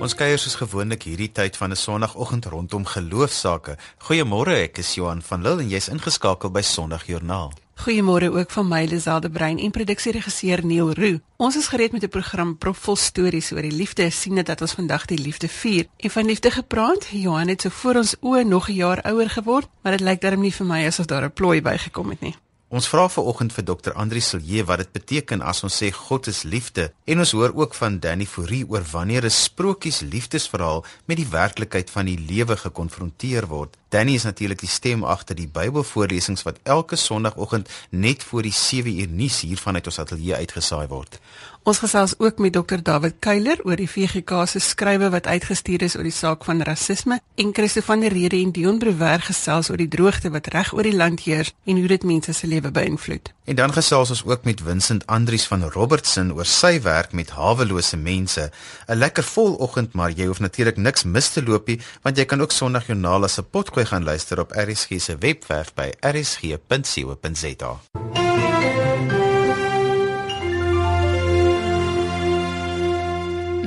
Ons kuier soos gewoonlik hierdie tyd van 'n Sondagoggend rondom geloofsaake. Goeiemôre, ek is Johan van Lille en jy's ingeskakel by Sondagjoernaal. Goeiemôre ook van my Liselde Brein en produksieregisseur Neil Roo. Ons is gereed met 'n program propvol stories oor die liefde. Sien dit dat ons vandag die liefde vier. En van liefde gepraat, Johan het so voor ons oë nog 'n jaar ouer geword, maar dit lyk darm nie vir my asof daar 'n plooi bygekom het nie. Ons vra vanoggend vir Dr. Andri Silje wat dit beteken as ons sê God is liefde en ons hoor ook van Danny Fourie oor wanneer 'n sprokies liefdesverhaal met die werklikheid van die lewe gekonfronteer word. Danny is natuurlik die stem agter die Bybelvoorlesings wat elke Sondagoggend net voor die 7uur nuus hier vanuit ons ateljee uitgesaai word. Ons gesels ook met Dr David Keiler oor die VGK se skrywe wat uitgestuur is oor die saak van rasisme en Christo van der Rede en Dion Brewer gesels oor die droogte wat reg oor die land heers en hoe dit mense se lewe beïnvloed. En dan gesels ons ook met Vincent Andries van Robertson oor sy werk met hawelose mense. 'n Lekker vol oggend, maar jy hoef natuurlik niks mis te loop nie, want jy kan ook Sondagjoernaal as 'n potgooi gaan luister op RSG se webwerf by rsg.co.za.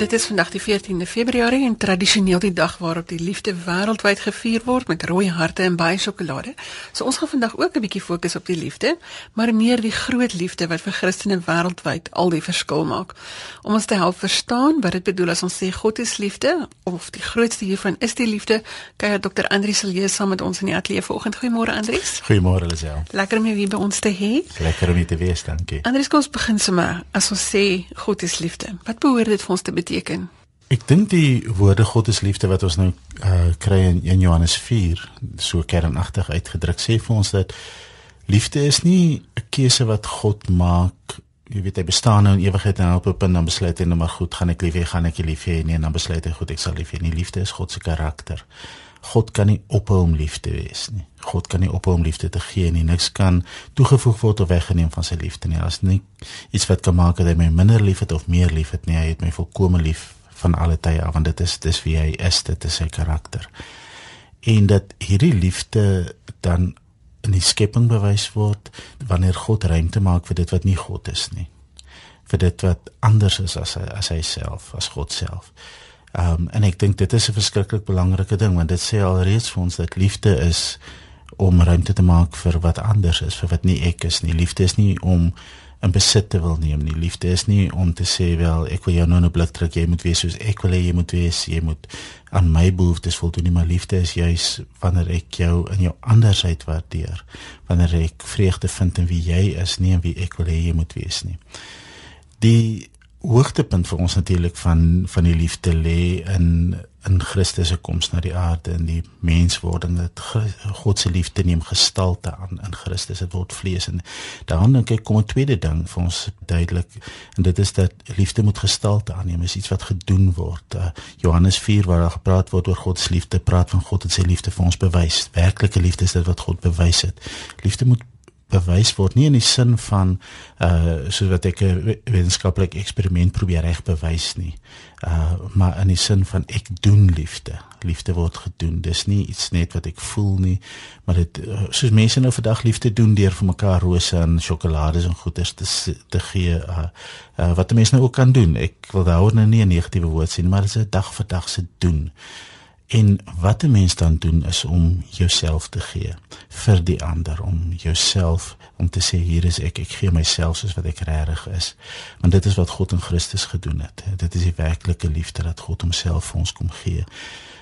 Dit is vandag die 14de Februarie en tradisioneel die dag waarop die liefde wêreldwyd gevier word met rooi harte en baie sjokolade. So ons gaan vandag ook 'n bietjie fokus op die liefde, maar meer die groot liefde wat vir Christene wêreldwyd al die verskil maak. Om ons te help verstaan wat dit bedoel as ons sê God is liefde of die grootste hiervan is die liefde, kyk Dr. Andri Silje saam met ons in die ateljee vanoggend. Goeiemôre Andries. Goeiemôre Lisel. Lekker om jou hier by ons te hê. Lekker om hier te wees, dankie. Andries, kom ons begin sommer. As ons sê God is liefde, wat behoort dit vir ons te beteken? Beteken? Ek dink die woorde God is liefde wat ons nou uh, kry in 1 Johannes 4 so kernagtig uitgedruk sê vir ons dat liefde is nie 'n keuse wat God maak jy weet hy bestaan nou in ewigheid en op 'n punt dan besluit hy nou maar goed gaan ek lief hê gaan ek lief hê nee dan besluit hy goed ek sal lief hê nie liefde is God se karakter God kan nie ophou om lief te wees nie. God kan nie ophou om liefde te gee nie. Niks kan toegevoeg word of weggeneem van sy liefde nie. As nie iets wat kan maak dat hy my minder liefhet of meer liefhet nie. Hy het my volkome lief van alle tye af want dit is dis wie hy is, dit is sy karakter. En dat hierdie liefde dan in die skepping bewys word wanneer God ruimte maak vir dit wat nie God is nie. vir dit wat anders is as as hy self, as God self. Ehm um, en ek dink dit is 'n verskriklik belangrike ding want dit sê alreeds vir ons dat liefde is om ruimte te maak vir wat anders is, vir wat nie ek is nie. Liefde is nie om in besit te wil neem nie. Liefde is nie om te sê wel ek wil jou nou 'n blik druk, jy moet wees soos ek wil hê jy moet wees, jy moet aan my behoeftes voldoen nie, maar liefde is juis wanneer ek jou in jou andersheid waardeer. Wanneer ek vreugde vind in wie jy is, nie in wie ek wil hê jy moet wees nie. Die hoogtepunt vir ons natuurlik van van die liefde lê in in Christus se koms na die aarde en die menswording. Dat God se liefde neem gestalte aan in Christus. Dit word vlees en daarom dink ek kom 'n tweede ding vir ons duidelik en dit is dat liefde moet gestalte aanneem. Is iets wat gedoen word. Uh, Johannes 4 waar daar gepraat word oor God se liefde praat van God het sy liefde vir ons bewys. Werklike liefde is dit wat God bewys het. Liefde moet bewys word nie in die sin van uh soos wat ek 'n wetenskaplike eksperiment probeer reg bewys nie. Uh maar in die sin van ek doen liefde. Liefde word gedoen. Dis nie iets net wat ek voel nie maar dit uh, soos mense nou vandag liefde doen deur vir mekaar rose en sjokolades en goeders te te gee uh, uh wat mense nou ook kan doen. Ek wil daaroor nou nie 'n negatiewe woord sien maar dit is 'n dag vir dag se doen En wat 'n mens dan doen is om jouself te gee vir die ander, om jouself om te sê hier is ek, ek gee myself soos wat ek regtig is. Want dit is wat God in Christus gedoen het. Dit is die werklike liefde dat God homself vir ons kom gee.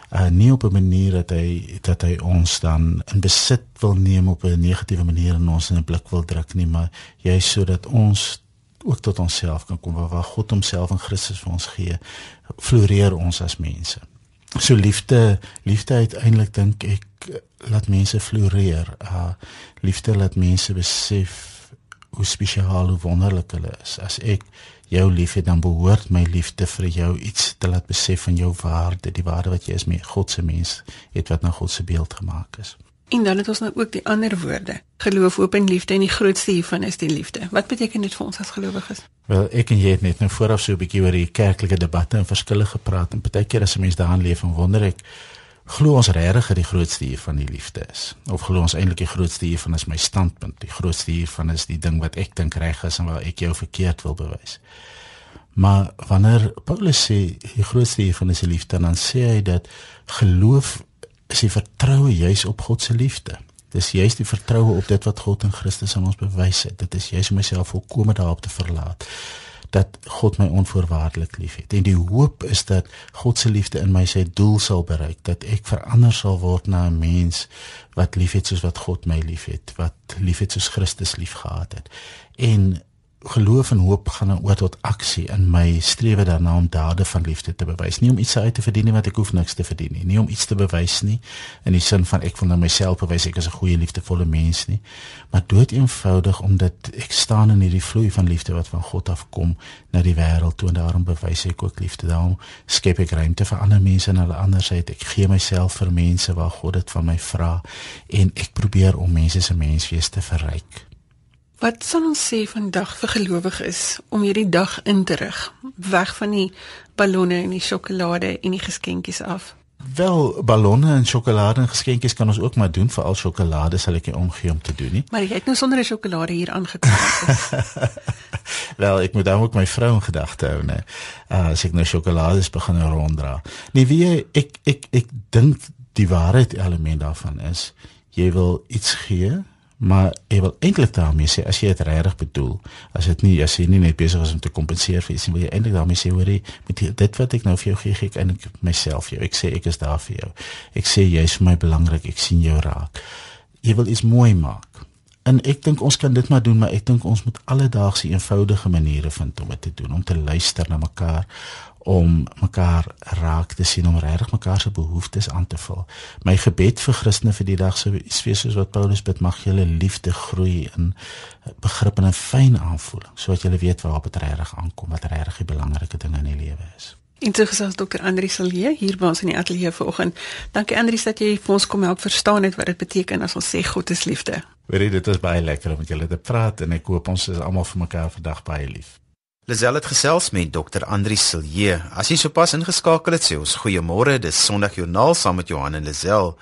Uh nie op 'n manier dat hy dat hy ons dan in besit wil neem op 'n negatiewe manier en ons in 'n blik wil druk nie, maar juist sodat ons ook tot onsself kan kom waar God homself in Christus vir ons gee, floreer ons as mense so liefde liefde uiteindelik dink ek laat mense floreer. Uh liefde laat mense besef hoe spesiaal hoe wonderlik hulle is. As ek jou liefhet dan behoort my liefde vir jou iets te laat besef van jou waarde, die waarde wat jy is met God se mens, het wat na God se beeld gemaak is. En dan het ons nou ook die ander woorde. Geloof, hoop en liefde en die grootste hiervan is die liefde. Wat beteken dit vir ons as gelowiges? Wel, ek en jy het net nou vooraf so 'n bietjie oor die kerklike debatte en verskille gepraat en baie keer as 'n mens daarin leef en wonder ek glo ons regtig dat die grootste hiervan die liefde is of glo ons eintlik die grootste hiervan is my standpunt. Die grootste hiervan is die ding wat ek dink reg is en waar ek jou verkeerd wil bewys. Maar wanneer Paulus sê die grootste een van is die liefde, dan sê hy dat geloof is die vertroue juis op God se liefde. Dis juist die vertroue op dit wat God in Christus aan ons bewys het. Dit is juist om myself volkome daarop te verlaat dat God my onvoorwaardelik liefhet. En die hoop is dat God se liefde in my sy doel sal bereik, dat ek verander sal word na 'n mens wat liefhet soos wat God my liefhet, wat liefhet soos Christus liefgehad het. En geloof en hoop gaan dan oor tot aksie in my strewe daarna om dade van liefde te bewys. Nie om iets uit te verdien want ek hoef niks te verdien nie. Nie om iets te bewys nie in die sin van ek wil nou myself bewys ek is 'n goeie liefdevolle mens nie. Maar dood eenvoudig omdat ek staan in hierdie vloei van liefde wat van God af kom na die wêreld toe. En daarom bewys ek ook liefde. Daarom skep ek ruimte vir ander mense en hulle andersheid ek gee myself vir mense waar God dit van my vra. En ek probeer om mense se menswees te verryk Wat sal ons sê vandag vir gelowiges om hierdie dag in te rig, weg van die ballonne en die sjokolade en die geskenkies af? Wel, ballonne en sjokolade en geskenkies kan ons ook maar doen vir al sjokolade sal ek nie omgee om te doen nie. Maar jy het nou sonder 'n sjokolade hier aangekom. Wel, ek moet dan ook my vrou in gedagte hou, né? Uh, as ek nou sjokolades begin ronddra. Nee, wie jy, ek ek ek dink die waarheid element daarvan is jy wil iets gee maar jy wil eintlik daarmee sê as jy dit regtig bedoel as dit nie as jy nie net besig is om te kompenseer vir iets nie wil jy eintlik daarmee sê hoorie met die, dit wat ek nou vir jou gee gee ek eintlik myself jou. Ek sê ek is daar vir jou. Ek sê jy is vir my belangrik ek sien jou raak. Jy wil iets mooi maak. En ek dink ons kan dit maar doen maar ek dink ons moet alledaagse eenvoudige maniere vind om dit te doen om te luister na mekaar om mekaar raak te sien om regtig mekaar se behoeftes aan te vul. My gebed vir Christene vir die dag sou wees soos wat Paulus bid mag julle liefde groei in begrip en 'n fyn aanvoeling sodat julle weet waarop dit regtig aankom wat regtig die belangrike ding in die lewe is. Interessant Dr. Andri Silje hier by ons in die ateljee vanoggend. Dankie Andri dat jy vir ons kom help verstaan het wat dit beteken as ons sê God is liefde. Weet jy dit is baie lekker om met julle te praat en ek hoop ons is almal vir mekaar vandag baie lief. Lisel het gesels met Dr. Andri Silje. As jy sopas ingeskakel het, sê ons goeiemôre. Dis Sondagjoernaal saam met Johan en Lisel.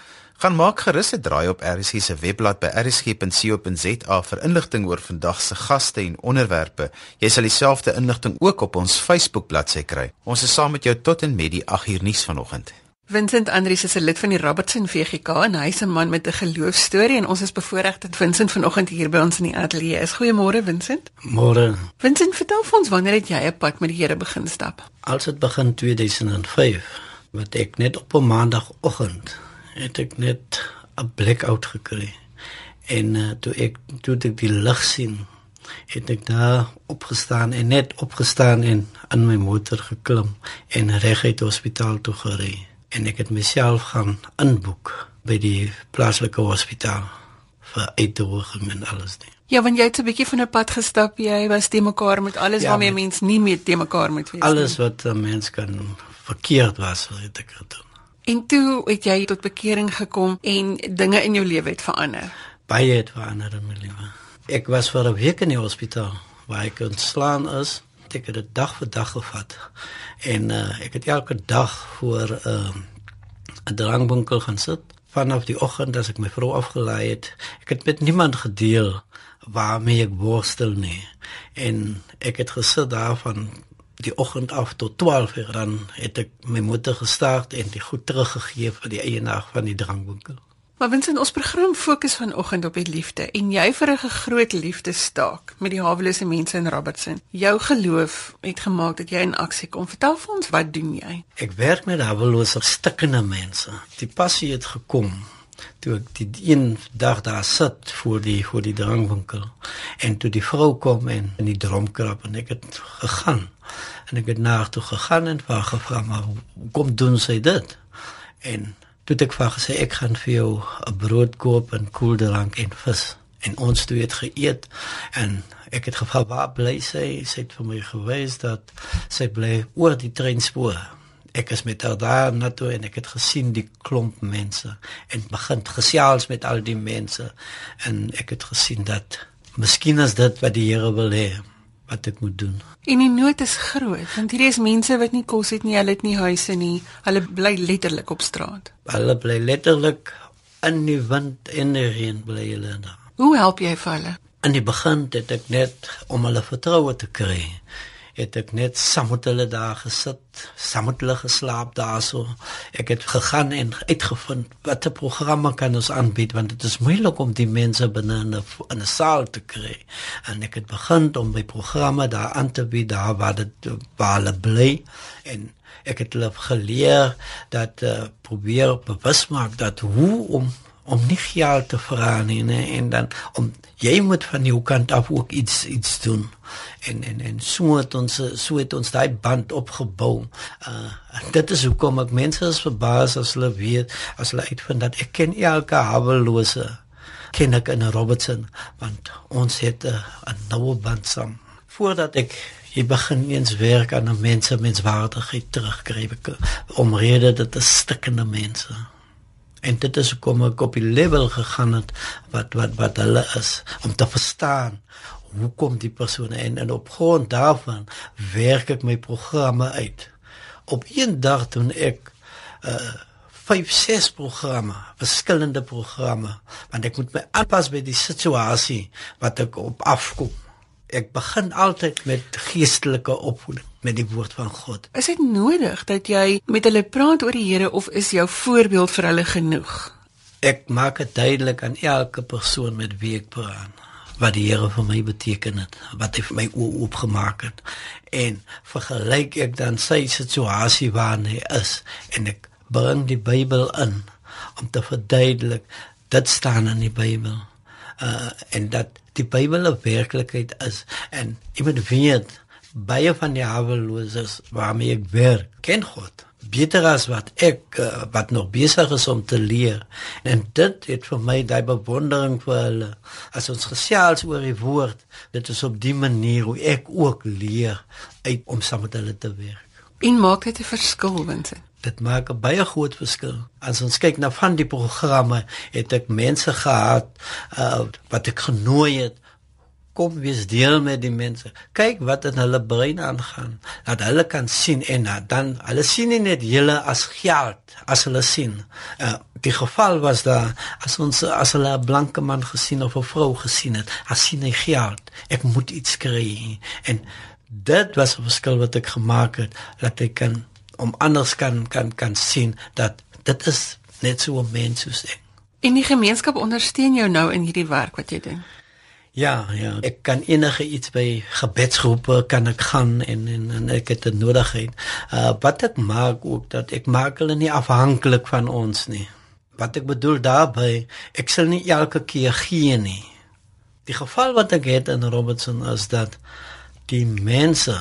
Gaan maak gerus 'n draai op RSG se webblad by rsg.co.za vir inligting oor vandag se gaste en onderwerpe. Jy sal dieselfde inligting ook op ons Facebook bladsy kry. Ons is saam met jou tot en met die 8uur nuus vanoggend. Vincent Andries is 'n lid van die Robertson VGK en hy's 'n man met 'n geloofstorie en ons is bevoorreg dat Vincent vanoggend hier by ons in die ateljee is. Goeiemôre Vincent. Môre. Vincent, vertel vir ons wanneer het jy 'n pad met die Here begin stap? Als dit begin 2005, wat ek net op 'n maandagooggend het ek net 'n blackout gekry. En uh, toe ek toe ek die lig sien, het ek daar opgestaan en net opgestaan en in my motor geklim en reguit hospitaal toe gery en ek het myself gaan inboek by die plaaslike hospitaal vir uitdroging en alles nie. Ja, want jy het 'n bietjie van 'n pad gestap, jy was te mekaar met alles ja, waarmee mens nie meer te mekaar moet wees nie. Alles wat 'n mens kan verkeerd was, het ek gedoen. En toe het jy tot bekering gekom en dinge in jou lewe het verander. Baie het verander in my lewe. Ek was vir 'n week in die hospitaal waar ek ontslaan is ek het dit dag vir dag gevat. En uh, ek het elke dag voor 'n uh, drankwinkel gaan sit vanaf die oggend as ek my vrou afgelaai het. Ek het met niemand gedeel waarmee ek worstel nie. En ek het gesit daar van die oggend af tot 12 uur dan het ek my moeder gestart en die goed teruggegee vir die eienaar van die drankwinkel. Maar wens in ons program fokus vanoggend op die liefde en jy vir 'n groot liefde staak met die hawelose mense in Robertson. Jou geloof het gemaak dat jy in aksie kom. Vertel vir ons, wat doen jy? Ek werk met hawelose stikkende mense. Die passie het gekom toe ek die een dag daar sit voor die voor die drankwinkel en toe die vrou kom en in die dromkrap en ek het gegaan en ek het na toe gegaan en vra gevra maar kom doen sy dit en toe ek vir gesê ek gaan vir jou 'n brood koop en koeldrank en vis. En ons twee het geëet en ek het gevra waar bly sy? Sy het vir my gewys dat sy bly oor die treinspoor. Ek is met haar daar na toe en ek het gesien die klomp mense en begin gesels met al die mense. En ek het gesien dat miskien is dit wat die Here wil hê wat ek moet doen. En die nood is groot want hierdie is mense wat nie kos het nie, hulle het nie huise nie. Hulle bly letterlik op straat. Hulle bly letterlik in die wind en die reën bly hulle daar. Hoe help jy vir hulle? In die begin het ek net om hulle vertroue te kry, het ek net saam met hulle daar gesit, saam met hulle geslaap daarso. Ek het gegaan en uitgevind watter programme kan ons aanbied want dit is moeilik om die mense binne in 'n in 'n saal te kry. En ek het begin om my programme daar aan te bied daar waar dit waar hulle bly en ek het hulle geleer dat uh, probeer bewus maak dat hoe om om nie geld te vra nie ne? en dan om jy moet van jou kant af ook iets iets doen en en en so het ons so het ons daai band opgebou. Uh dit is hoekom ek mense is verbaas as hulle weet as hulle uitvind dat ek ken elke hawelose ken ek in Robertson want ons het 'n noue band saam. Voordat ek jy begin eens werk aan 'n mens se menswaardigheid terugkry omrede dit is stikkende mense. En dit is hoekom ek op die level gegaan het wat wat wat hulle is om te verstaan hoekom die persone en, en op grond daarvan werk ek my programme uit. Op een dag doen ek uh 5 6 programme, verskillende programme, want ek moet my aanpas by die situasie wat ek op afkom ek begin altyd met geestelike opvoeding met die woord van God. Is dit nodig dat jy met hulle praat oor die Here of is jou voorbeeld vir hulle genoeg? Ek maak dit duidelik aan elke persoon met wie ek praat wat die Here vir my beteken het, wat hy vir my oopgemaak het. En vergelyk ek dan sy situasie waarin hy is en ek bring die Bybel in om te verduidelik dit staan in die Bybel. Uh en dat die Bybel 'n werklikheid is. En iemand weet baie van die haweloses waarmee ek werk ken God beter as wat ek uh, wat nog besig is om te leer. En dit het vir my daai bewondering vir hulle. As ons gesels oor die woord dit is op die manier hoe ek ook leer uit om saam met hulle te werk. En maak dit 'n verskil Vincent dit maak 'n baie groot verskil. As ons kyk na van die programme, het ek mense gehad uh, wat ek genooi het kom wees deel met die mense. Kyk wat in hulle brein aangaan. Dat hulle kan sien en dan hulle sien nie net julle as geld as hulle sien. Uh, die geval was daar as ons as hulle 'n blanke man gesien of 'n vrou gesien het, as sien hy geld. Ek moet iets kry en dit was 'n verskil wat ek gemaak het dat ek kan om anders kan kan kan sien dat dit is net so 'n mens soos ek. En die gemeenskap ondersteun jou nou in hierdie werk wat jy doen. Ja, ja, ek kan enige iets by gebedsgroepe kan ek gaan en en, en ek het dit nodig. Uh wat ek maak ook dat ek maak hulle nie afhanklik van ons nie. Wat ek bedoel daarby, ek sal nie elke keer gee nie. Die geval wat ek het in Robertson is dat die mense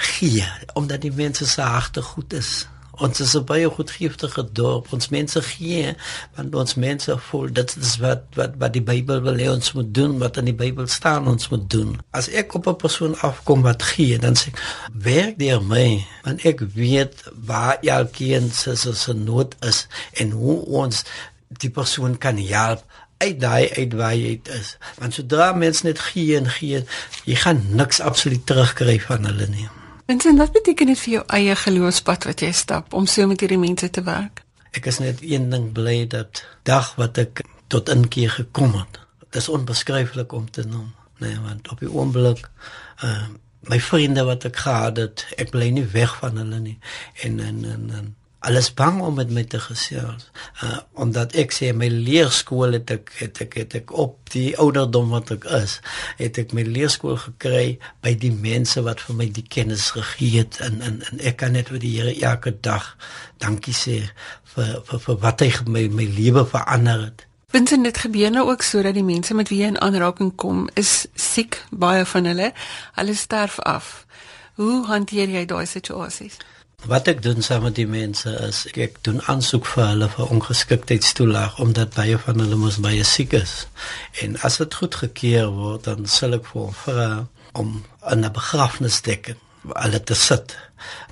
gee omdat die mense se harte goed is. Ons is 'n baie goedgeeftige dorp. Ons mense gee want ons mense voel dit is wat wat wat die Bybel wil hê ons moet doen, wat in die Bybel staan ons moet doen. As ek op 'n persoon afkom wat gee, dan sê ek werk deur my, want ek weet waar elkeen se se nood is en hoe ons die persoon kan help uit daai uit waar jy is. Want sodra mense net gee en gee, jy gaan niks absoluut terugkry van hulle nie. Vincent, wat beteken dit vir jou eie geloofspad wat jy stap om so met hierdie mense te werk? Ek is net een ding bly dat dag wat ek tot inkeer gekom het. Dit is onbeskryflik om te noem, nee, want op die oomblik uh my vriende wat ek gehad het, ek bly nie weg van hulle nie. En en en, en alles bang om met my te gesels. Uh omdat ek sê my leerskool het ek het ek het ek op die ouderdom wat ek is, het ek my leerskool gekry by die mense wat vir my die kennis gegee het en en, en ek kan net vir die Here elke dag dankie sê vir vir, vir wat hy my my lewe verander het. Vincent, dit gebeur nou ook sodat die mense met wie jy in aanraking kom, is siek, baie van hulle. Hulle sterf af. Hoe hanteer jy daai situasies? Wat ek doen saam met die mense is ek, doen aansoek vir hulle vir ongeskiktheidstoelaag omdat baie van hulle mos baie siek is. En as dit goed gekeer word, dan sal ek vir vra om 'n begrafnisdek hulle te sit.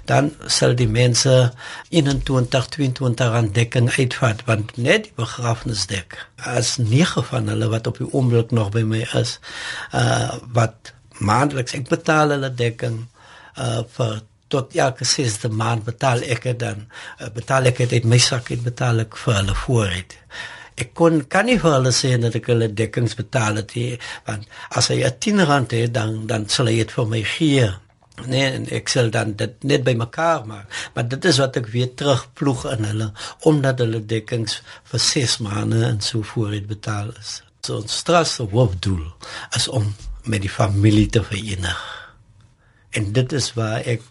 Dan sal die mense 21 22 rand dekking uitvat want net die begrafnisdek as nege van hulle wat op die oomblik nog by my is, uh wat maandeliks ek betaal hulle dekking uh vir tot elke sesde maand betaal ek dan uh, betaal ek dit my sak het betaal ek vir hulle vooruit ek kon kan nie vir hulle sê dat ek hulle dekkings betaal het nie want as hy 'n 10 rand het dan dan sal hy dit vir my gee Nee, en ek sal dan dit net by mekaar maak. Maar dit is wat ek weer terugploeg in hulle omdat hulle dekkings vir 6 maande en so vooruit betaal is. So ons strasse hoofdoel is om met die familie te verenig. En dit is waar ek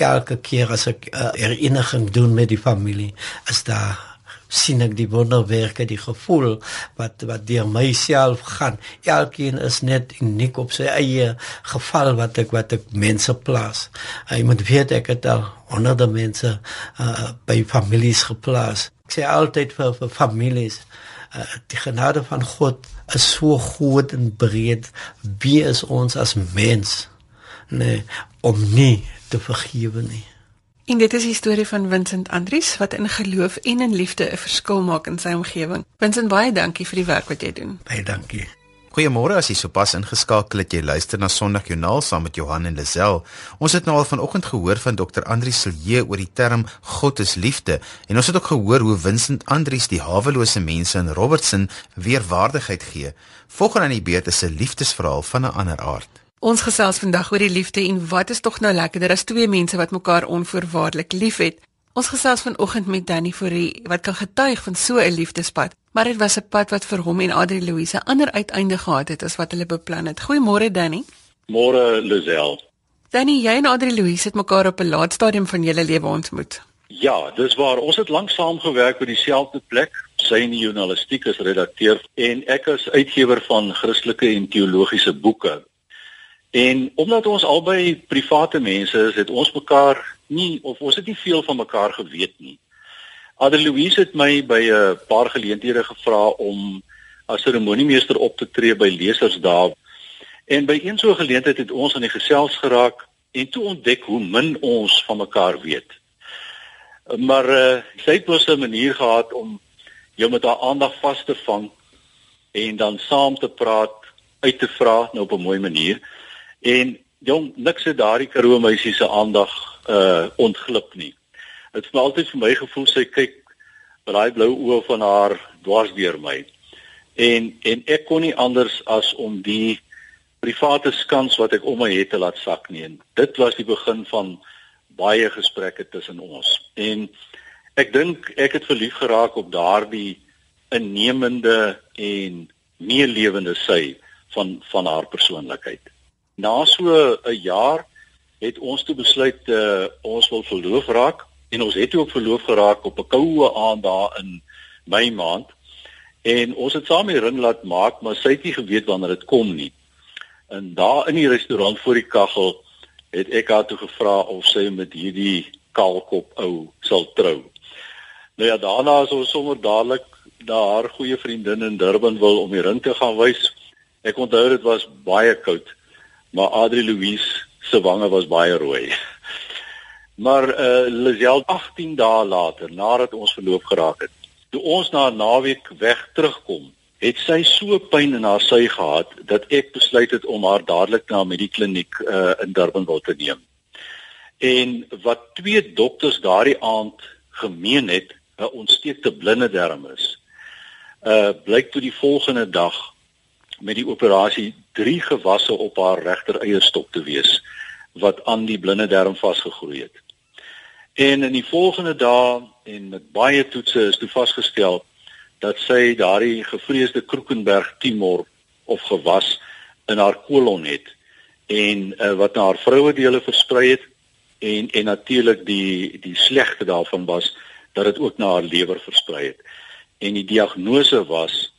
elke keer as ek uh, hereniging doen met die familie, is daar sien ek die wonderwerke, die gevoel wat wat deur myself gaan. Elkeen is net uniek op sy eie geval wat ek wat ek mense plaas. Jy moet weet ek het al honderde mense uh, by families geplaas. Ek sê altyd vir, vir families uh, die genade van God is so groot en breed. Wie is ons as mens? Nee, om nie te vergewe nie. En dit is die storie van Vincent Andries wat in geloof en in liefde 'n verskil maak in sy omgewing. Vincent, baie dankie vir die werk wat jy doen. Baie dankie. Goeiemôre as jy sopas ingeskakel het. Jy luister na Sondag Joernaal saam met Johan en Lisel. Ons het nou al vanoggend gehoor van Dr. Andries Silje oor die term God is liefde en ons het ook gehoor hoe Vincent Andries die hawelose mense in Robertson weer waardigheid gee. Volgende aan die beurt is 'n liefdesverhaal van 'n ander aard. Ons gesels vandag oor die liefde en wat is tog nou lekkerder as twee mense wat mekaar onvoorwaardelik liefhet. Ons gesels vanoggend met Danny Fourie wat kan getuig van so 'n liefdespad, maar dit was 'n pad wat vir hom en Adri Louise ander uiteinde gehad het as wat hulle beplan het. Goeiemôre Danny. Môre Lisel. Danny, jy en Adri Louise het mekaar op 'n laat stadium van julle lewe ontmoet. Ja, dis waar. Ons het lank saam gewerk by dieselfde plek. Sy in die journalistiek as redakteur en ek as uitgewer van Christelike en teologiese boeke. En omdat ons albei private mense is, het ons mekaar nie of ons het nie veel van mekaar geweet nie. Adel Louise het my by 'n paar geleenthede gevra om as seremoniemeester op te tree by lesersdae. En by een so 'n geleentheid het ons aan die gesels geraak en toe ontdek hoe min ons van mekaar weet. Maar uh, sy het mos 'n manier gehad om jou met haar aandag vas te vang en dan saam te praat, uit te vra nou op 'n mooi manier. En jong, niks het daardie Karoo meisie se aandag uh ontglip nie. Dit het altyd vir my gevoel sy kyk met daai blou oë van haar dwars deur my. En en ek kon nie anders as om die private skans wat ek om my het te laat sak nie. En dit was die begin van baie gesprekke tussen ons. En ek dink ek het verlief geraak op daardie innemende en meelewende sy van van haar persoonlikheid. Na so 'n jaar het ons toe besluit uh, ons wil verloof raak en ons het ook verloof geraak op 'n koue aand daar in Mei maand. En ons het saam die ring laat maak, maar sy het nie geweet wanneer dit kom nie. En daar in die restaurant voor die kaggel het ek haar toe gevra of sy met hierdie kaalkop ou sal trou. Nou ja, daarna is ons sommer dadelik na haar goeie vriendin in Durban wil om die ring te gaan wys. Ek onthou dit was baie koud maar Adri Louise se wange was baie rooi. Maar eh uh, Lisel 18 dae later nadat ons verloop geraak het, toe ons na 'n naweek weg terugkom, het sy so pyn in haar sy gehad dat ek besluit het om haar dadelik na medikliniek eh uh, in Durban wil te neem. En wat twee dokters daardie aand gemeen het, 'n ontsteekte blinde darm is. Eh uh, blyk toe die volgende dag met die operasie drie gewasse op haar regter eierstop te wees wat aan die blinde darm vasgegroei het. En in die volgende dae en met baie toetse is toe vasgestel dat sy daardie gevreesde Kroekenberg tumor of gewas in haar kolon het en uh, wat na haar vroue dele versprei het en en natuurlik die die slegte daarvan was dat dit ook na haar lewer versprei het. En die diagnose was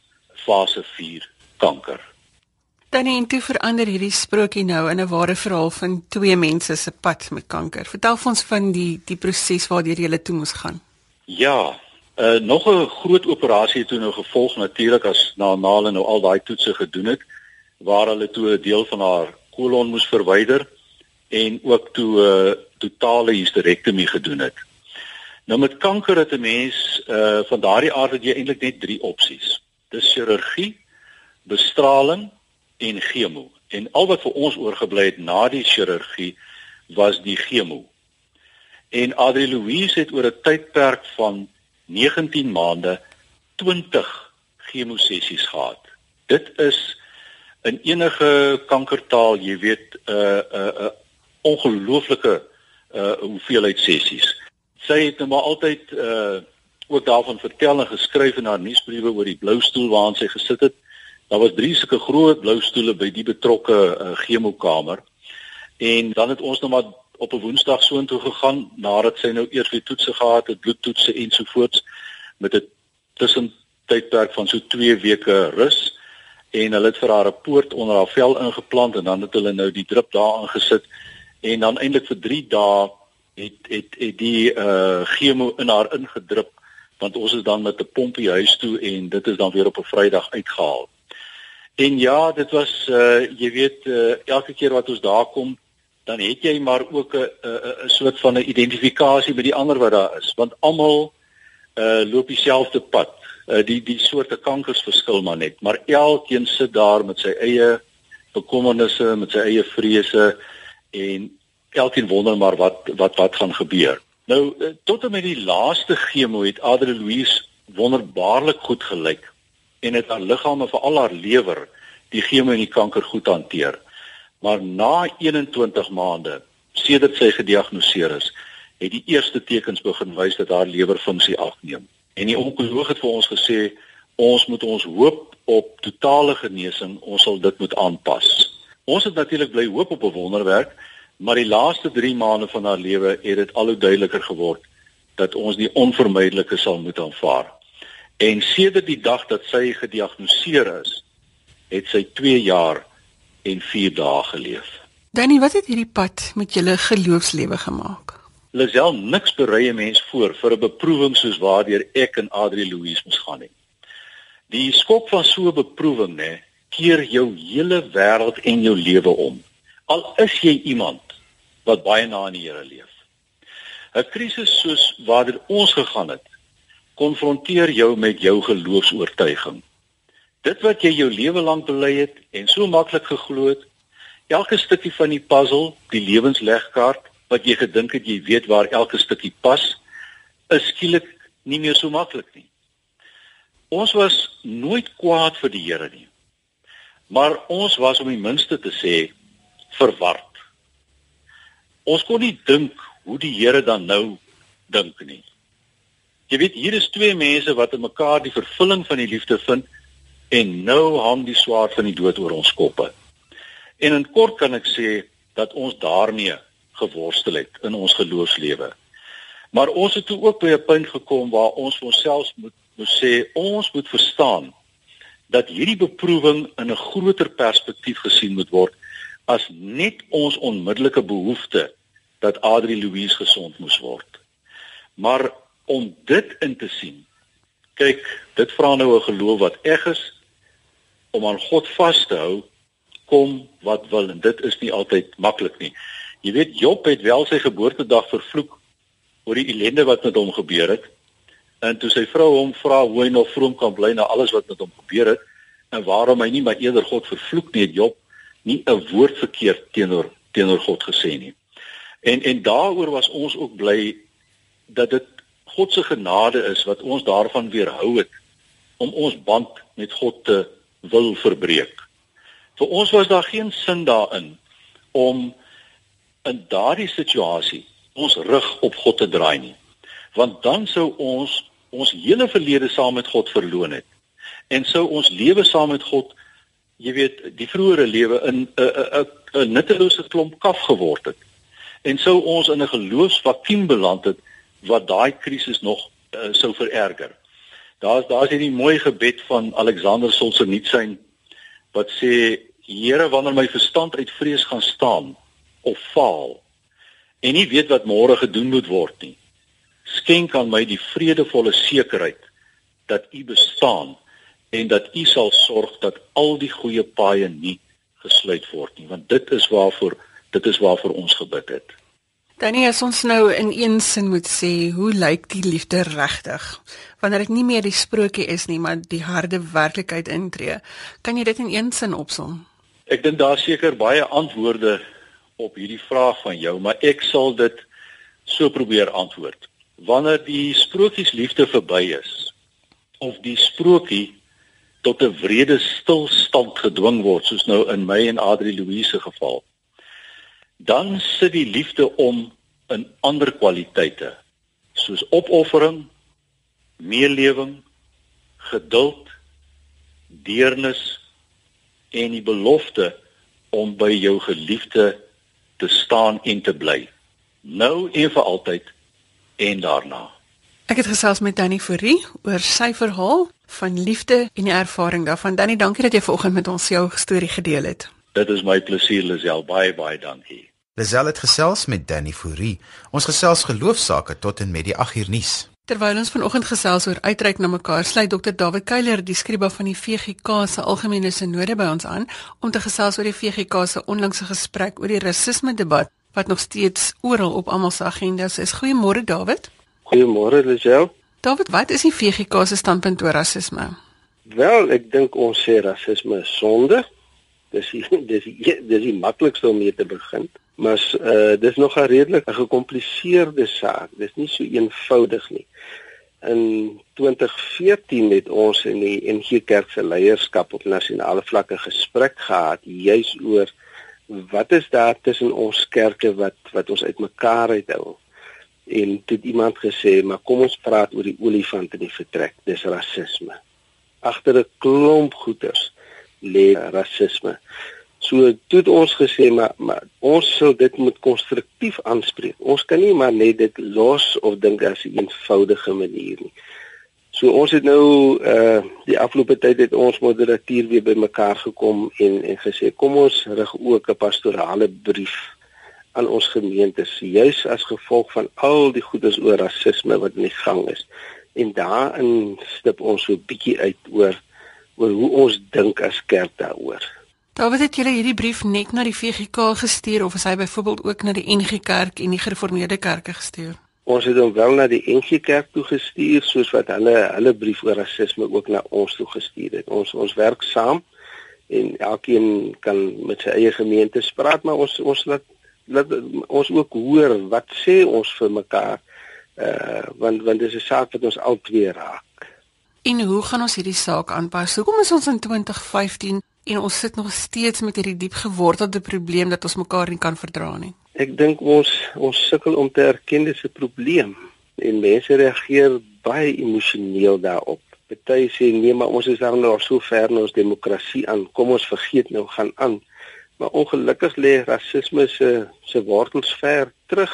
fase 4 kanker. Dan en toe verander hierdie sprokie nou in 'n ware verhaal van twee mense se pad met kanker. Vertel ons van die die proses waardeur jy toe moes gaan. Ja, uh, nog 'n groot operasie het toe nou gevolg natuurlik as na naal en nou al daai toetse gedoen het waar hulle toe 'n deel van haar kolon moes verwyder en ook toe 'n uh, eh, totale hysterektomie gedoen het. Nou met kanker het 'n mens uh van daardie aard het jy eintlik net 3 opsies. Dis chirurgie, bestraling en chemo. En al wat vir ons oorgebly het na die chirurgie was die chemo. En Adri Louise het oor 'n tydperk van 19 maande 20 chemosessies gehad. Dit is in enige kankertaal, jy weet, 'n uh, 'n uh, 'n uh, ongelooflike uh hoeveelheid sessies. Sy het nou maar altyd uh ook daarvan vertel en geskryf in haar nuusbriewe oor die blou stoel waaraan sy gesit het. Daar was drie sulke groot blou stoele by die betrokke uh, chemokamer. En dan het ons nou maar op 'n Woensdag soontoe gegaan nadat sy nou eers weer toetse gehad het, bloedtoetse ensovoorts met 'n tussentydperk van so 2 weke rus en hulle het vir haar 'n poort onder haar vel ingeplant en dan het hulle nou die drip daarin gesit en dan eintlik vir 3 dae het het het die uh chemo in haar ingedrup want ons is dan met 'n pompie huis toe en dit is dan weer op 'n Vrydag uitgehaal. En ja, dit was uh jy weet uh, elke keer wat ons daar kom, dan het jy maar ook 'n 'n 'n soort van 'n identifikasie met die ander wat daar is, want almal uh loop dieselfde pad. Uh die die soorte kankers verskil maar net, maar elkeen sit daar met sy eie bekommernisse, met sy eie vrese en elkeen wonder maar wat wat wat gaan gebeur. Nou eh, tot en met die laaste chemo het Adri Louise wonderbaarlik goed gelyk en het haar liggaam en veral haar lewer die chemo en die kanker goed hanteer. Maar na 21 maande sedert sy gediagnoseer is, het die eerste tekens begin wys dat haar lewerfunksie afneem. En die onkoloog het vir ons gesê ons moet ons hoop op totale genesing, ons sal dit moet aanpas. Ons het natuurlik bly hoop op 'n wonderwerk Maar die laaste 3 maande van haar lewe het dit al hoe duideliker geword dat ons die onvermydelike sal moet aanvaar. En sedert die dag dat sy gediagnoseer is, het sy 2 jaar en 4 dae geleef. Danny, wat het hierdie pad met julle geloofslewe gemaak? Lisel niks berei 'n mens voor vir 'n beproewing soos waardeur ek en Adri Louise moes gaan nie. Die skok van so 'n beproewing, nê, keer jou hele wêreld en jou lewe om. Al is jy iemand wat baie na aan die Here leef. 'n Krisis soos waartoe ons gegaan het, konfronteer jou met jou geloofs-oortuiging. Dit wat jy jou lewe lank bely het en so maklik geglo het, elke stukkie van die puzzle, die lewenslegkaart wat jy gedink het jy weet waar elke stukkie pas, is skielik nie meer so maklik nie. Ons was nooit kwaad vir die Here nie. Maar ons was om die minste te sê verward. Ons kon nie dink hoe die Here dan nou dink nie. Jy weet hier is twee mense wat in mekaar die vervulling van die liefde vind en nou hang die swaard van die dood oor ons koppe. En in kort kan ek sê dat ons daarmee geworstel het in ons geloofslewe. Maar ons het toe ook by 'n punt gekom waar ons vir onsself moet moet sê ons moet verstaan dat hierdie beproewing in 'n groter perspektief gesien moet word as net ons onmiddellike behoefte dat Adri Louise gesond moes word. Maar om dit in te sien. Kyk, dit vra nou 'n geloof wat eg is om aan God vas te hou kom wat wil en dit is nie altyd maklik nie. Jy weet Job het wel sy geboortedag vervloek oor die ellende wat met hom gebeur het. En toe sy vrou hom vra hoe hy nog vroom kan bly na alles wat met hom gebeur het en waarom hy nie maar eerder God vervloek nie, het Job nie 'n woord verkeerd teenoor teenoor God gesê nie. En en daaroor was ons ook bly dat dit God se genade is wat ons daarvan weerhou het om ons band met God te wil verbreek. Vir ons was daar geen sin daarin om in daardie situasie ons rug op God te draai nie. Want dan sou ons ons hele verlede saam met God verloon het en sou ons lewe saam met God jy weet die vroeëre lewe in 'n 'n 'n nuttelose klomp kaf geword het. En sou ons in 'n geloofsvakuum beland het wat daai krisis nog uh, sou vererger. Daar's daar's hierdie mooi gebed van Alexander Solzhenitsyn wat sê Here wanneer my verstand uit vrees gaan staan of faal en nie weet wat môre gedoen moet word nie skenk aan my die vredevolle sekerheid dat u bestaan en dat U sal sorg dat al die goeie paaie nie gesluit word nie want dit is waarvoor dit is waarvoor ons gebid het. Danny as ons nou in een sin moet sê hoe lyk die liefde regtig wanneer dit nie meer die sprokie is nie maar die harde werklikheid intree kan jy dit in een sin opsom? Ek dink daar seker baie antwoorde op hierdie vraag van jou maar ek sal dit so probeer antwoord. Wanneer die sprokies liefde verby is of die sprokie tot 'n wrede stilstand gedwing word soos nou in my en Adri Louise geval. Dan sit die liefde om in ander kwaliteite soos opoffering, meelewing, geduld, deernis en die belofte om by jou geliefde te staan en te bly nou en vir altyd en daarna. Ek het gesels met Danny Fourie oor sy verhaal van liefde en die ervaring daarvan. Danny, dankie dat jy vanoggend met ons jou storie gedeel het. Dit is my plesier, Lisel. Baie baie dankie. Lisel het gesels met Danny Fourie. Ons gesels geloofsaake tot en met die 8 uur nuus. Terwyl ons vanoggend gesels oor uitreik na mekaar, sluit Dr. David Keiler, die skrywer van die VGK se algemene sinode by ons aan om te gesels oor die VGK se onlangse gesprek oor die rasisme debat wat nog steeds oral op almal se agendas is. Goeiemôre David. Goeiemôre Lisel. David, wat is die VGK se standpunt oor rasisme? Wel, ek dink ons sê rasisme is sonde. Dis die, dis die, dis die maklikste om mee te begin. Maar uh dis nog 'n redelik 'n gekompliseerde saak. Dis nie so eenvoudig nie. In 2014 het ons in die NG Kerk se leierskap op nasionale vlakke gesprek gehad juis oor wat is daar tussen ons kerke wat wat ons uitmekaar uithou? En toe het iemand gesê, maar kom ons praat oor die olifant in die vertrek, dis rasisme. Agter 'n klomp goeters lê rasisme. So toe het ons gesê, maar maar ons sal dit moet konstruktief aanspreek. Ons kan nie maar net dit los of dink as 'n eenvoudige manier nie. So ons het nou uh die afgelope tyd het ons moderatuur weer bymekaar gekom en en gesê kom ons rig ook 'n pastorale brief aan ons gemeentes juis as gevolg van al die goedes oor rasisme wat in die gang is. En daarin stip ons so 'n bietjie uit oor oor hoe ons dink as kerk daaroor. Daar het julle hierdie brief net na die VGK gestuur of is hy byvoorbeeld ook na die NG Kerk en die Gereformeerde Kerke gestuur? Ons het hom wel na die NG Kerk toe gestuur soos wat hulle hulle brief oor rasisme ook na ons toe gestuur het. Ons ons werk saam en elkeen kan met sy eie gemeente praat, maar ons ons laat laat ons ook hoor wat sê ons vir mekaar. Uh want want dis 'n saak wat ons albei raak. En hoe gaan ons hierdie saak aanpas? Hoekom is ons in 2015 en ons sit nog steeds met hierdie diep gewortelde probleem dat ons mekaar nie kan verdra nie? Ek dink ons ons sukkel om te erken dis 'n probleem en mense reageer baie emosioneel daarop. Party sê nee, maar ons is daar nou so ver in ons demokrasie aan. Kom ons vergeet nou gaan aan. Maar ongelukkig lê rasisme se se wortels ver terug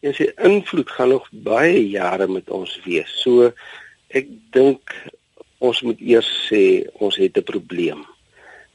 en sy invloed gaan nog baie jare met ons wees. So ek dink ons moet eers sê ons het 'n probleem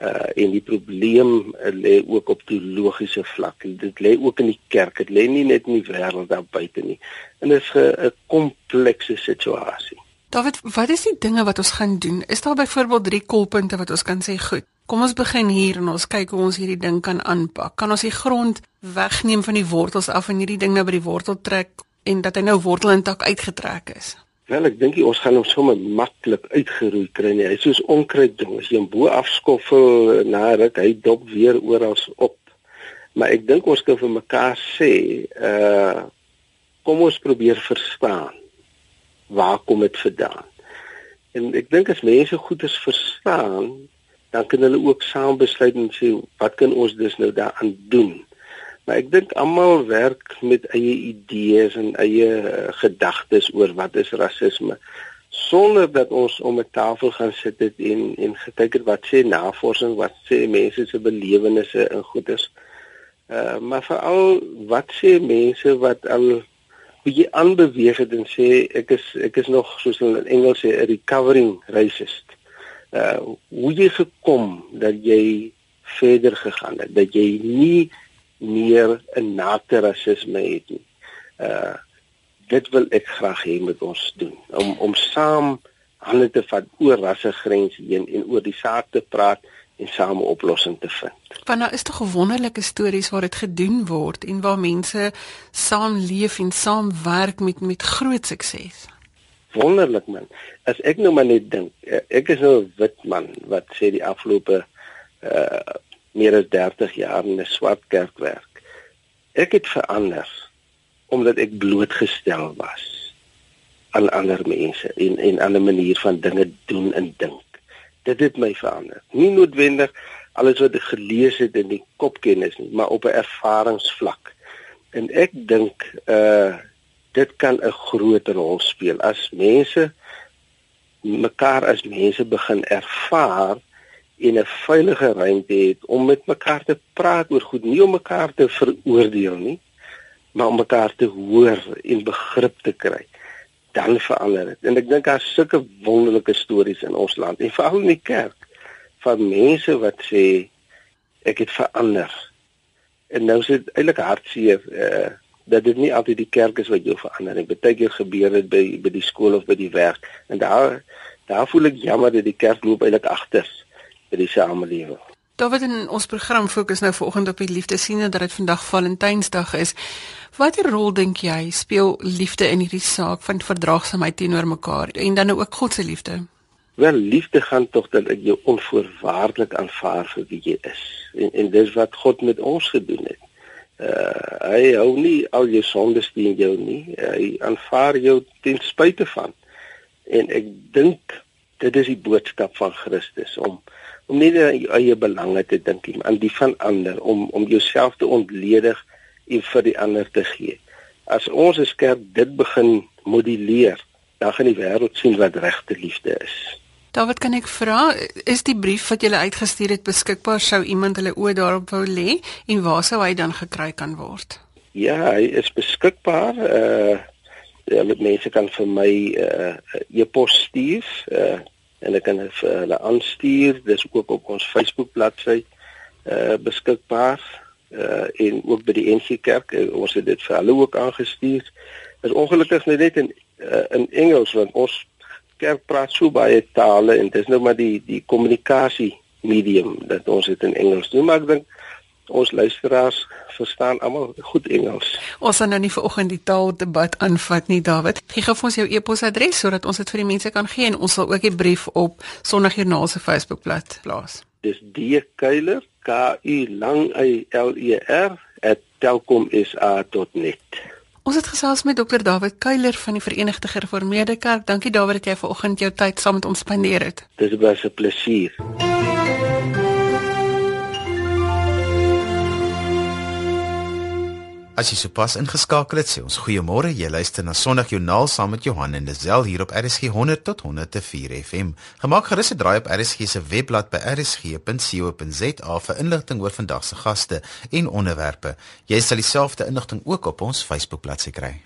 uh en die probleem uh, lê ook op teologiese vlak. Dit lê ook in die kerk. Dit lê nie net in die wêreld daar buite nie. En dit is 'n komplekse situasie. David, wat is die dinge wat ons gaan doen? Is daar byvoorbeeld drie kolpunte wat ons kan sê, goed, kom ons begin hier en ons kyk hoe ons hierdie ding kan aanpak. Kan ons die grond wegneem van die wortels af en hierdie ding nou by die wortel trek en dat hy nou wortelintak uitgetrek is? Wel ek dink ons gaan hom sommer maklik uitgeroei kry nie. Hy is soos onkruid ding. As jy hom bo afskoffel na ruk, hy dop weer oral op. Maar ek dink ons kan vir mekaar sê, uh kom ons probeer verstaan waar kom dit vandaan. En ek dink as mense goeders verstaan, dan kan hulle ook saam besluit en sê wat kan ons dus nou daaraan doen? Maar ek dink almal werk met eie idees en eie uh, gedagtes oor wat is rasisme sonder dat ons om 'n tafel gaan sit het en en gekyk het wat sê navorsing, wat sê mense se belewennisse en goeders. Uh maar veral wat sê mense wat al bietjie aanbeweeg het en sê ek is ek is nog soos in Engels sê 'n recovering racist. Uh hoe jy gekom dat jy verder gegaan het, dat jy nie meer 'n naakte rasisme het nie. Uh dit wil ek graag hê met ons doen om om saam hande te vat oor rassegrense heen en oor die saak te praat en saam 'n oplossing te vind. Want nou is tog wonderlike stories waar dit gedoen word en waar mense saam leef en saam werk met met groot sukses. Wonderlik man. As ek nou maar net dink, eh, ek is nou 'n wit man wat sê die afgelope uh meer as 30 jaar in 'n swart kerk werk. Ek het verander omdat ek blootgestel was aan ander mense en en aan 'n manier van dinge doen en dink. Dit het my verander. Nie noodwendig alles wat ek gelees het in die kopkennis nie, maar op 'n ervaringsvlak. En ek dink uh dit kan 'n groot rol speel as mense mekaar as mense begin ervaar en 'n veilige ruimte het om met mekaar te praat oor goed, nie om mekaar te veroordeel nie, maar om mekaar te hoor en begrip te kry. Dan verander dit. En ek dink daar's sulke wonderlike stories in ons land en veral in die kerk van mense wat sê ek het verander. En nou sit eintlik hartseer uh dat dit nie altyd die kerk is wat jou verander nie. Partykeer gebeur dit by by die skool of by die werk en daar daar voel ek jammer dat die kerk loop eintlik agter by die samelewing. David in ons program fokus nou vanoggend op die liefde sien dat dit vandag Valentynsdag is. Watter rol dink jy speel liefde in hierdie saak van verdraagsaamheid teenoor mekaar en dan ook God se liefde? Wel liefde gaan tog dat ek jou onvoorwaardelik aanvaar vir wie jy is. En en dis wat God met ons gedoen het. Uh hy hou nie al jou sondes teen jou nie. Hy aanvaar jou ten spyte van. En ek dink dit is die boodskap van Christus om om nie aan jou eie belange te dink nie, maar aan die van ander om om jouself te ontledig en vir die ander te gee. As ons as kerk dit begin modelleer, dan gaan die wêreld sien wat regte liefde is. David, kan ek vra, is die brief wat jy uitgestuur het beskikbaar sou iemand hulle oë daarop wou lê en waar sou hy dan gekry kan word? Ja, hy is beskikbaar. Uh ja, mense kan vir my uh e-pos stuur uh en ek kan dit vir hulle aanstuur. Dis ook op ons Facebook bladsy uh beskikbaar uh en ook by die NG Kerk. Uh, ons het dit vir hulle ook aangestuur. Dit is ongelukkig net in uh, in Engels want ons kerk praat so baie tale en dis nou maar die die kommunikasie medium dat ons dit in Engels doen maar ek dink ons luisteraars verstaan almal goed Engels. Ons gaan nou nie vanoggend die taaldebat aanvat nie David. Gee gou vir ons jou e-posadres sodat ons dit vir die mense kan gee en ons sal ook 'n brief op Sondagjoernaal se Facebookblad plaas. Dis D Keiler K U lang Y L E R @telkomsa.net. Ons het gesels met Dr David Kuiler van die Verenigde Gereformeerde Kerk. Dankie David dat jy vanoggend jou tyd saam met ons spandeer het. Dis baie 'n plesier. As jy sopas ingeskakel het, sê ons goeiemôre. Jy luister na Sondagjoernaal saam met Johan en Lisel hier op RSG 100 tot 104 FM. Gemaak gerus 'n draai op RSG se webblad by rsg.co.za vir inligting oor vandag se gaste en onderwerpe. Jy sal dieselfde inligting ook op ons Facebookbladsy kry.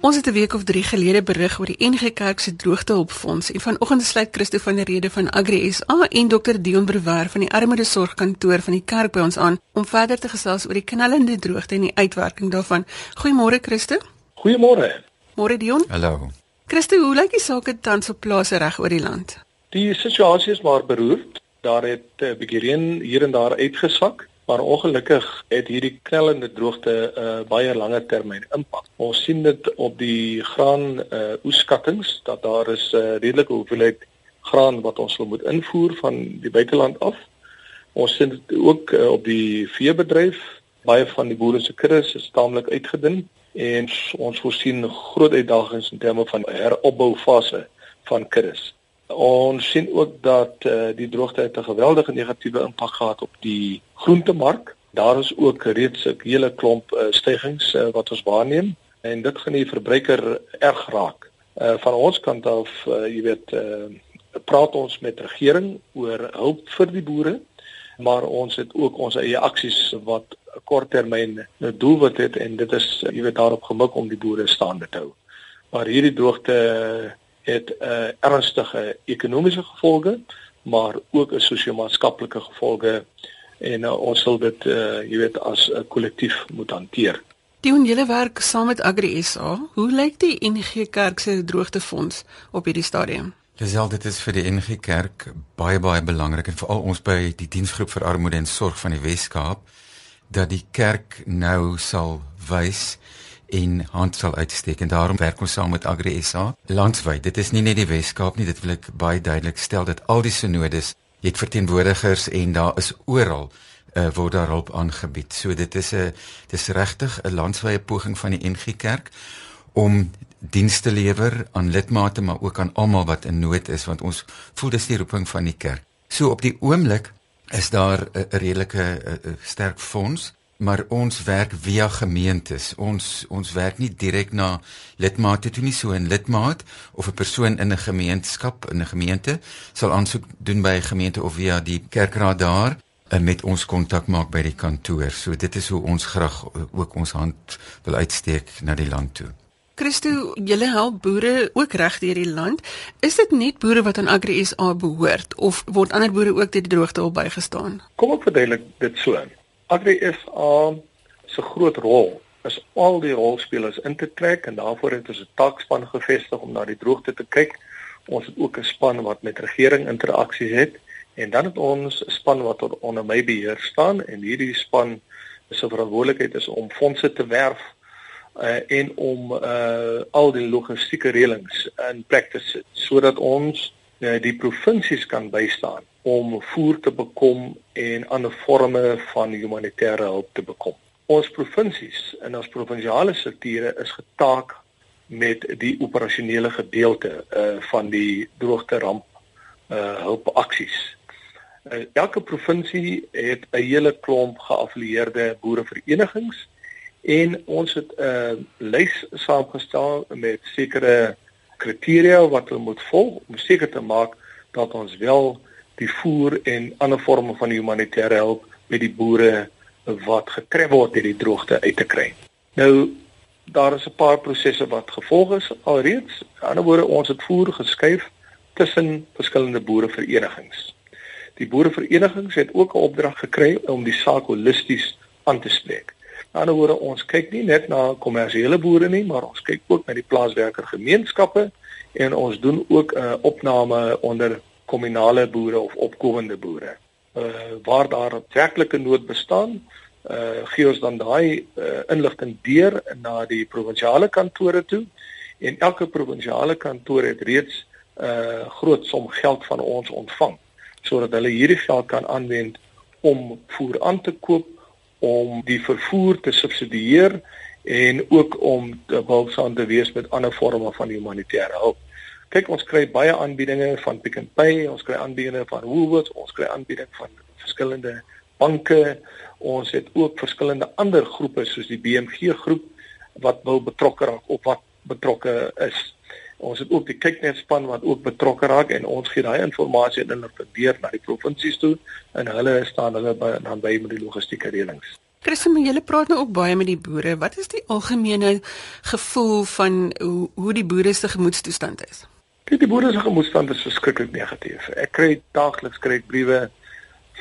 Ons het 'n week of 3 gelede berig oor die NG Kerk se droogtehulpfonds en vanoggend sluit Christo van der Rede van Agri SA en Dr Dion Brewer van die Armoede Sorgkantoor van die kerk by ons aan om verder te gesels oor die knellende droogte en die uitwerking daarvan. Goeiemôre Christo. Goeiemôre. Môre Dion. Hallo. Christo, hoe lyk die sake tans op plase reg oor die land? Die situasie is maar beroerd. Daar het 'n uh, bietjie reën hier en daar uitgesak. Maar ongelukkig het hierdie knellende droogte 'n uh, baie langer termyn impak. Ons sien dit op die graan uh, oeskattinge dat daar is 'n uh, redelike hoeveelheid graan wat ons wil moet invoer van die buiteland af. Ons sien dit ook uh, op die veebedryf. Baie van die boere se kuddes is taamlik uitgedun en ons voorsien groot uitdagings in terme van heropboufase van kuddes. Ons sien ook dat uh, die droogte 'n geweldige negatiewe impak gehad op die groentemark. Daar is ook reeds 'n hele klomp uh, stygings uh, wat ons waarneem en dit gaan die verbruiker erg raak. Uh, van ons kant af, uh, jy weet, uh, praat ons met regering oor hulp vir die boere, maar ons het ook ons eie aksies wat korttermyn doelwit het en dit is jy weet daarop gemik om die boere staande te hou. Maar hierdie droogte het 'n uh, ernstige ekonomiese gevolge, maar ook 'n sosio-maatskaplike gevolge en uh, ons sal dit uh, jy weet as 'n kollektief moet hanteer. Die onjulle werk saam met Agri SA. Hoe lyk die NG Kerk se droogtefonds op hierdie stadium? Disel dit is vir die NG Kerk baie baie belangrik en veral ons by die diensgroep vir armoede en sorg van die Wes-Kaap dat die kerk nou sal wys en hand sal uitsteek en daarom werk ons saam met Agri SA landwyd. Dit is nie net die Wes-Kaap nie, dit wil ek baie duidelik stel dat al die synodes het verteenwoordigers en daar is oral uh, word daar hulp aangebied. So dit is 'n dis regtig 'n landwyse poging van die NG Kerk om dienste lewer aan lidmate maar ook aan almal wat in nood is want ons voel dis die roeping van die kerk. So op die oomblik is daar 'n redelike sterk fonds maar ons werk via gemeentes. Ons ons werk nie direk na lidmate toe nie so 'n lidmaat of 'n persoon in 'n gemeenskap in 'n gemeente sal aansoek doen by 'n gemeente of via die kerkraad daar en met ons kontak maak by die kantoor. So dit is hoe ons graag ook ons hand wil uitsteek na die land toe. Christo, julle help boere ook reg deur die land. Is dit net boere wat aan Agri SA behoort of word ander boere ook deur die droogte op bygestaan? Kom ek verduidelik dit so. Agri SA se groot rol is al die rolspelers in te trek en daarvoor het ons 'n taakspan gevestig om na die droogte te kyk. Ons het ook 'n span wat met regering interaksies het en dan het ons 'n span wat onder my beheer staan en hierdie span se verantwoordelikheid is om fondse te werf uh, en om uh, al die logistieke reëlings in plek te sit sodat ons uh, die provinsies kan bystaan om voer te bekom en ander forme van humanitêre hulp te bekom. Ons provinsies en ons provinsiale strukture is getaak met die operasionele gedeelte uh van die droogte ramp uh hulpaksies. Uh, elke provinsie het 'n hele klomp geaffilieerde boereverenigings en ons het 'n uh, lys saamgestel met sekere kriteria wat hulle moet volg om seker te maak dat ons wel die voer en ander forme van humanitêre hulp met die boere wat getref word deur die droogte uit te kry. Nou daar is 'n paar prosesse wat gevolg is alreeds. In ander woorde, ons het voer geskuif tussen verskillende boereverenigings. Die boereverenigings het ook 'n opdrag gekry om die saak holisties aan te spreek. In ander woorde, ons kyk nie net na kommersiële boere nie, maar ons kyk ook na die plaaswerkergemeenskappe en ons doen ook 'n opname onder kommunale boere of opkomende boere. Uh waar daar werklike nood bestaan, uh gee ons dan daai uh, inligting deur na die provinsiale kantore toe en elke provinsiale kantoor het reeds 'n uh, groot som geld van ons ontvang sodat hulle hierdie geld kan aanwend om voer aan te koop, om die vervoer te subsidieer en ook om te behulpsaam te wees met ander forme van humanitêre hulp. Kyk, ons kry baie aanbiedinge van Pick n Pay, ons kry aanbiedinge van Woolworths, ons kry aanbieding van verskillende banke. Ons het ook verskillende ander groepe soos die BMG groep wat wil betrokke raak of wat betrokke is. Ons het ook die kyknet span wat ook betrokke raak en ons gee daai inligting en hulle verdeer na die provinsies toe en hulle staan hulle by, dan by met die logistieke reëlings. Christen, jy praat nou ook baie met die boere. Wat is die algemene gevoel van hoe hoe die boere se gemoedstoestand is? Die, die boere se gemoedstand is verskriklik negatief. Ek kry daagliks kry ek briewe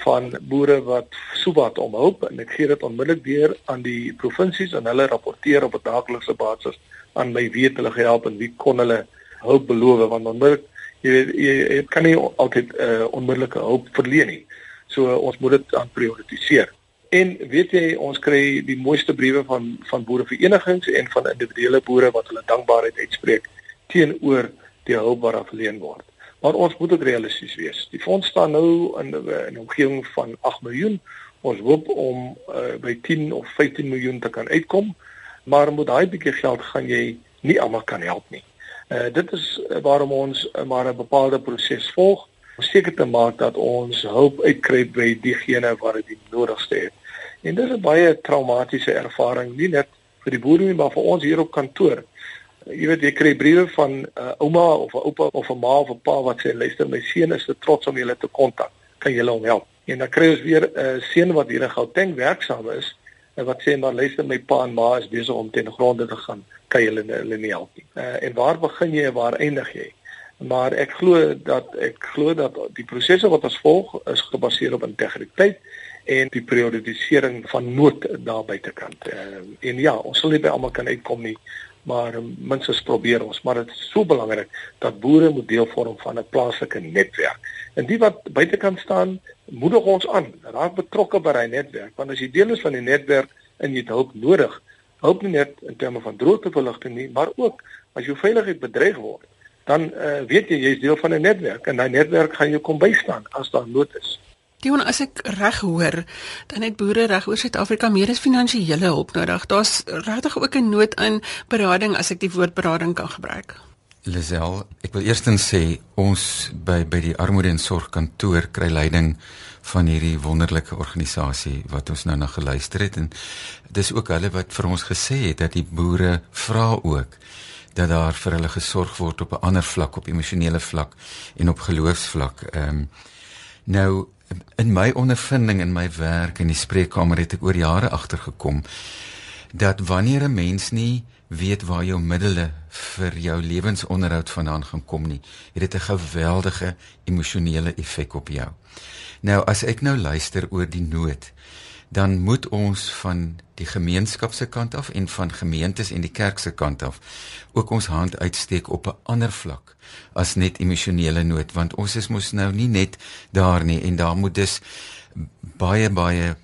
van boere wat soewat om hulp en ek gee dit onmiddellik deur aan die provinsies en hulle rapporteer op 'n daaglikse basis aan my weet hulle gehelp en wie kon hulle hulp beloof want onmiddellik jy weet jy, jy kan nie altyd uh, onmiddellike hulp verleen nie. So uh, ons moet dit aan prioritiseer. En weet jy ons kry die mooiste briewe van van boereverenigings en van individuele boere wat hulle dankbaarheid uitspreek teenoor die hulp wat afleen word. Maar ons moet ook realisties wees. Die fonds staan nou in 'n omgewing van 8 miljoen. Ons hoop om uh, by 10 of 15 miljoen te kan uitkom, maar met daai bietjie geld gaan jy nie almal kan help nie. Uh dit is waarom ons uh, maar 'n bepaalde proses volg om seker te maak dat ons hulp uitkry by diegene wat dit die nodigste het. En dis 'n baie traumatiese ervaring nie net vir die boere nie, maar vir ons hier op kantoor jy weet jy kry briewe van 'n uh, ouma of 'n oupa of 'n ma of 'n pa wat sê luister my seun is te trots om julle te kontak. Kan julle hom help? En dan kry ons weer 'n uh, seun wat hier in Gauteng werksaam is en wat sê maar luister my pa en ma is besig om ten gronde te gaan. Kan julle hulle nie help nie? Uh, en waar begin jy en waar eindig jy? Maar ek glo dat ek glo dat die prosesse wat ons volg is gebaseer op integriteit en die prioritisering van nood daar buitekant. Uh, en ja, ons sal nie by almal kan uitkom nie, maar minstens probeer ons maar dit is so belangrik dat boere moet deel vorm van 'n plaaslike netwerk. En die wat buitekant staan, moedig ons aan, raak betrokke by daai netwerk want as jy deel is van die netwerk en jy hulp nodig, hulp nie net in terme van droogteverligting nie, maar ook as jou veiligheid bedreig word, dan uh, weet jy jy's deel van 'n netwerk en daai netwerk gaan jou kom bystaan as daar nood is. Dion, as ek reg hoor, dan het boere reg oor Suid-Afrika meer as finansiële hulp nodig. Daar's regtig ook 'n nood aan berading as ek die woord berading kan gebruik. Lisel, ek wil eerstens sê ons by by die armoede en sorg kantoor kry leiding van hierdie wonderlike organisasie wat ons nou na geluister het en dis ook hulle wat vir ons gesê het dat die boere vra ook dat daar vir hulle gesorg word op 'n ander vlak op emosionele vlak en op geloofsvlak. Ehm um, nou in my ondervinding in my werk in die spreekkamer het ek oor jare agtergekom dat wanneer 'n mens nie weet waar jou middele vir jou lewensonderhoud vandaan gaan kom nie, het dit 'n geweldige emosionele effek op jou. Nou as ek nou luister oor die nood, dan moet ons van die gemeenskap se kant af en van gemeentes en die kerk se kant af ook ons hand uitsteek op 'n ander vlak as net emosionele nood want ons is mos nou nie net daar nie en daar moet dus baie baie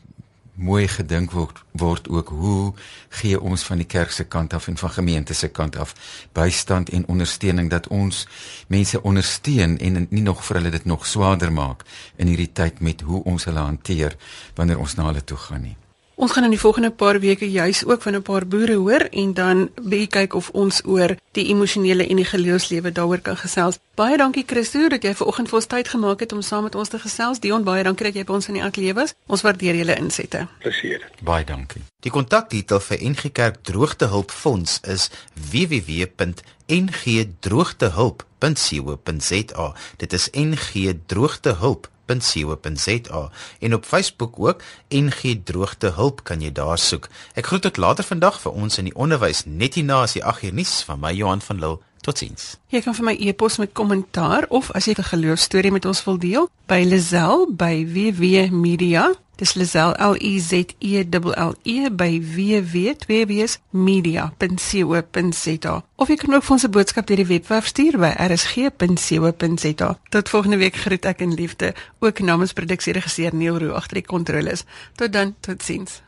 mooi gedink word word ook hoe gee ons van die kerk se kant af en van gemeente se kant af bystand en ondersteuning dat ons mense ondersteun en nie nog vir hulle dit nog swaarder maak in hierdie tyd met hoe ons hulle hanteer wanneer ons na hulle toe gaan nie. Ons gaan in die volgende paar weke juis ook van 'n paar boere hoor en dan bietjie kyk of ons oor die emosionele en die geloofslewe daaroor kan gesels. Baie dankie Christo dat jy vanoggend vir ons tyd gemaak het om saam met ons te gesels. Dion, baie dankie dat jy by ons in die aklewe was. Ons waardeer julle insette. Plesier. Baie dankie. Die kontakdetail vir NG Kerk Droogtehulpfonds is www.ngdroogtehulp.co.za. Dit is NG Droogtehulp www.co.za en op Facebook ook NG Droogte Hulp kan jy daar soek. Ek groet tot later vandag vir ons in die onderwys net hierna as die 8 uur nuus van my Johan van Lille. Totsiens. Jy kan vir my e-pos met kommentaar of as jy 'n geloofstorie met ons wil deel by Lazel by WW Media Dis Lisel L E Z E L L E by www.media.co.za. Of jy kan ook vir ons 'n boodskap deur die webwerf stuur by rsg.co.za. Tot volgende week groet ek in liefde, ook namens produksieregisseur Neil Roo agter die kontroles. Tot dan, totsiens.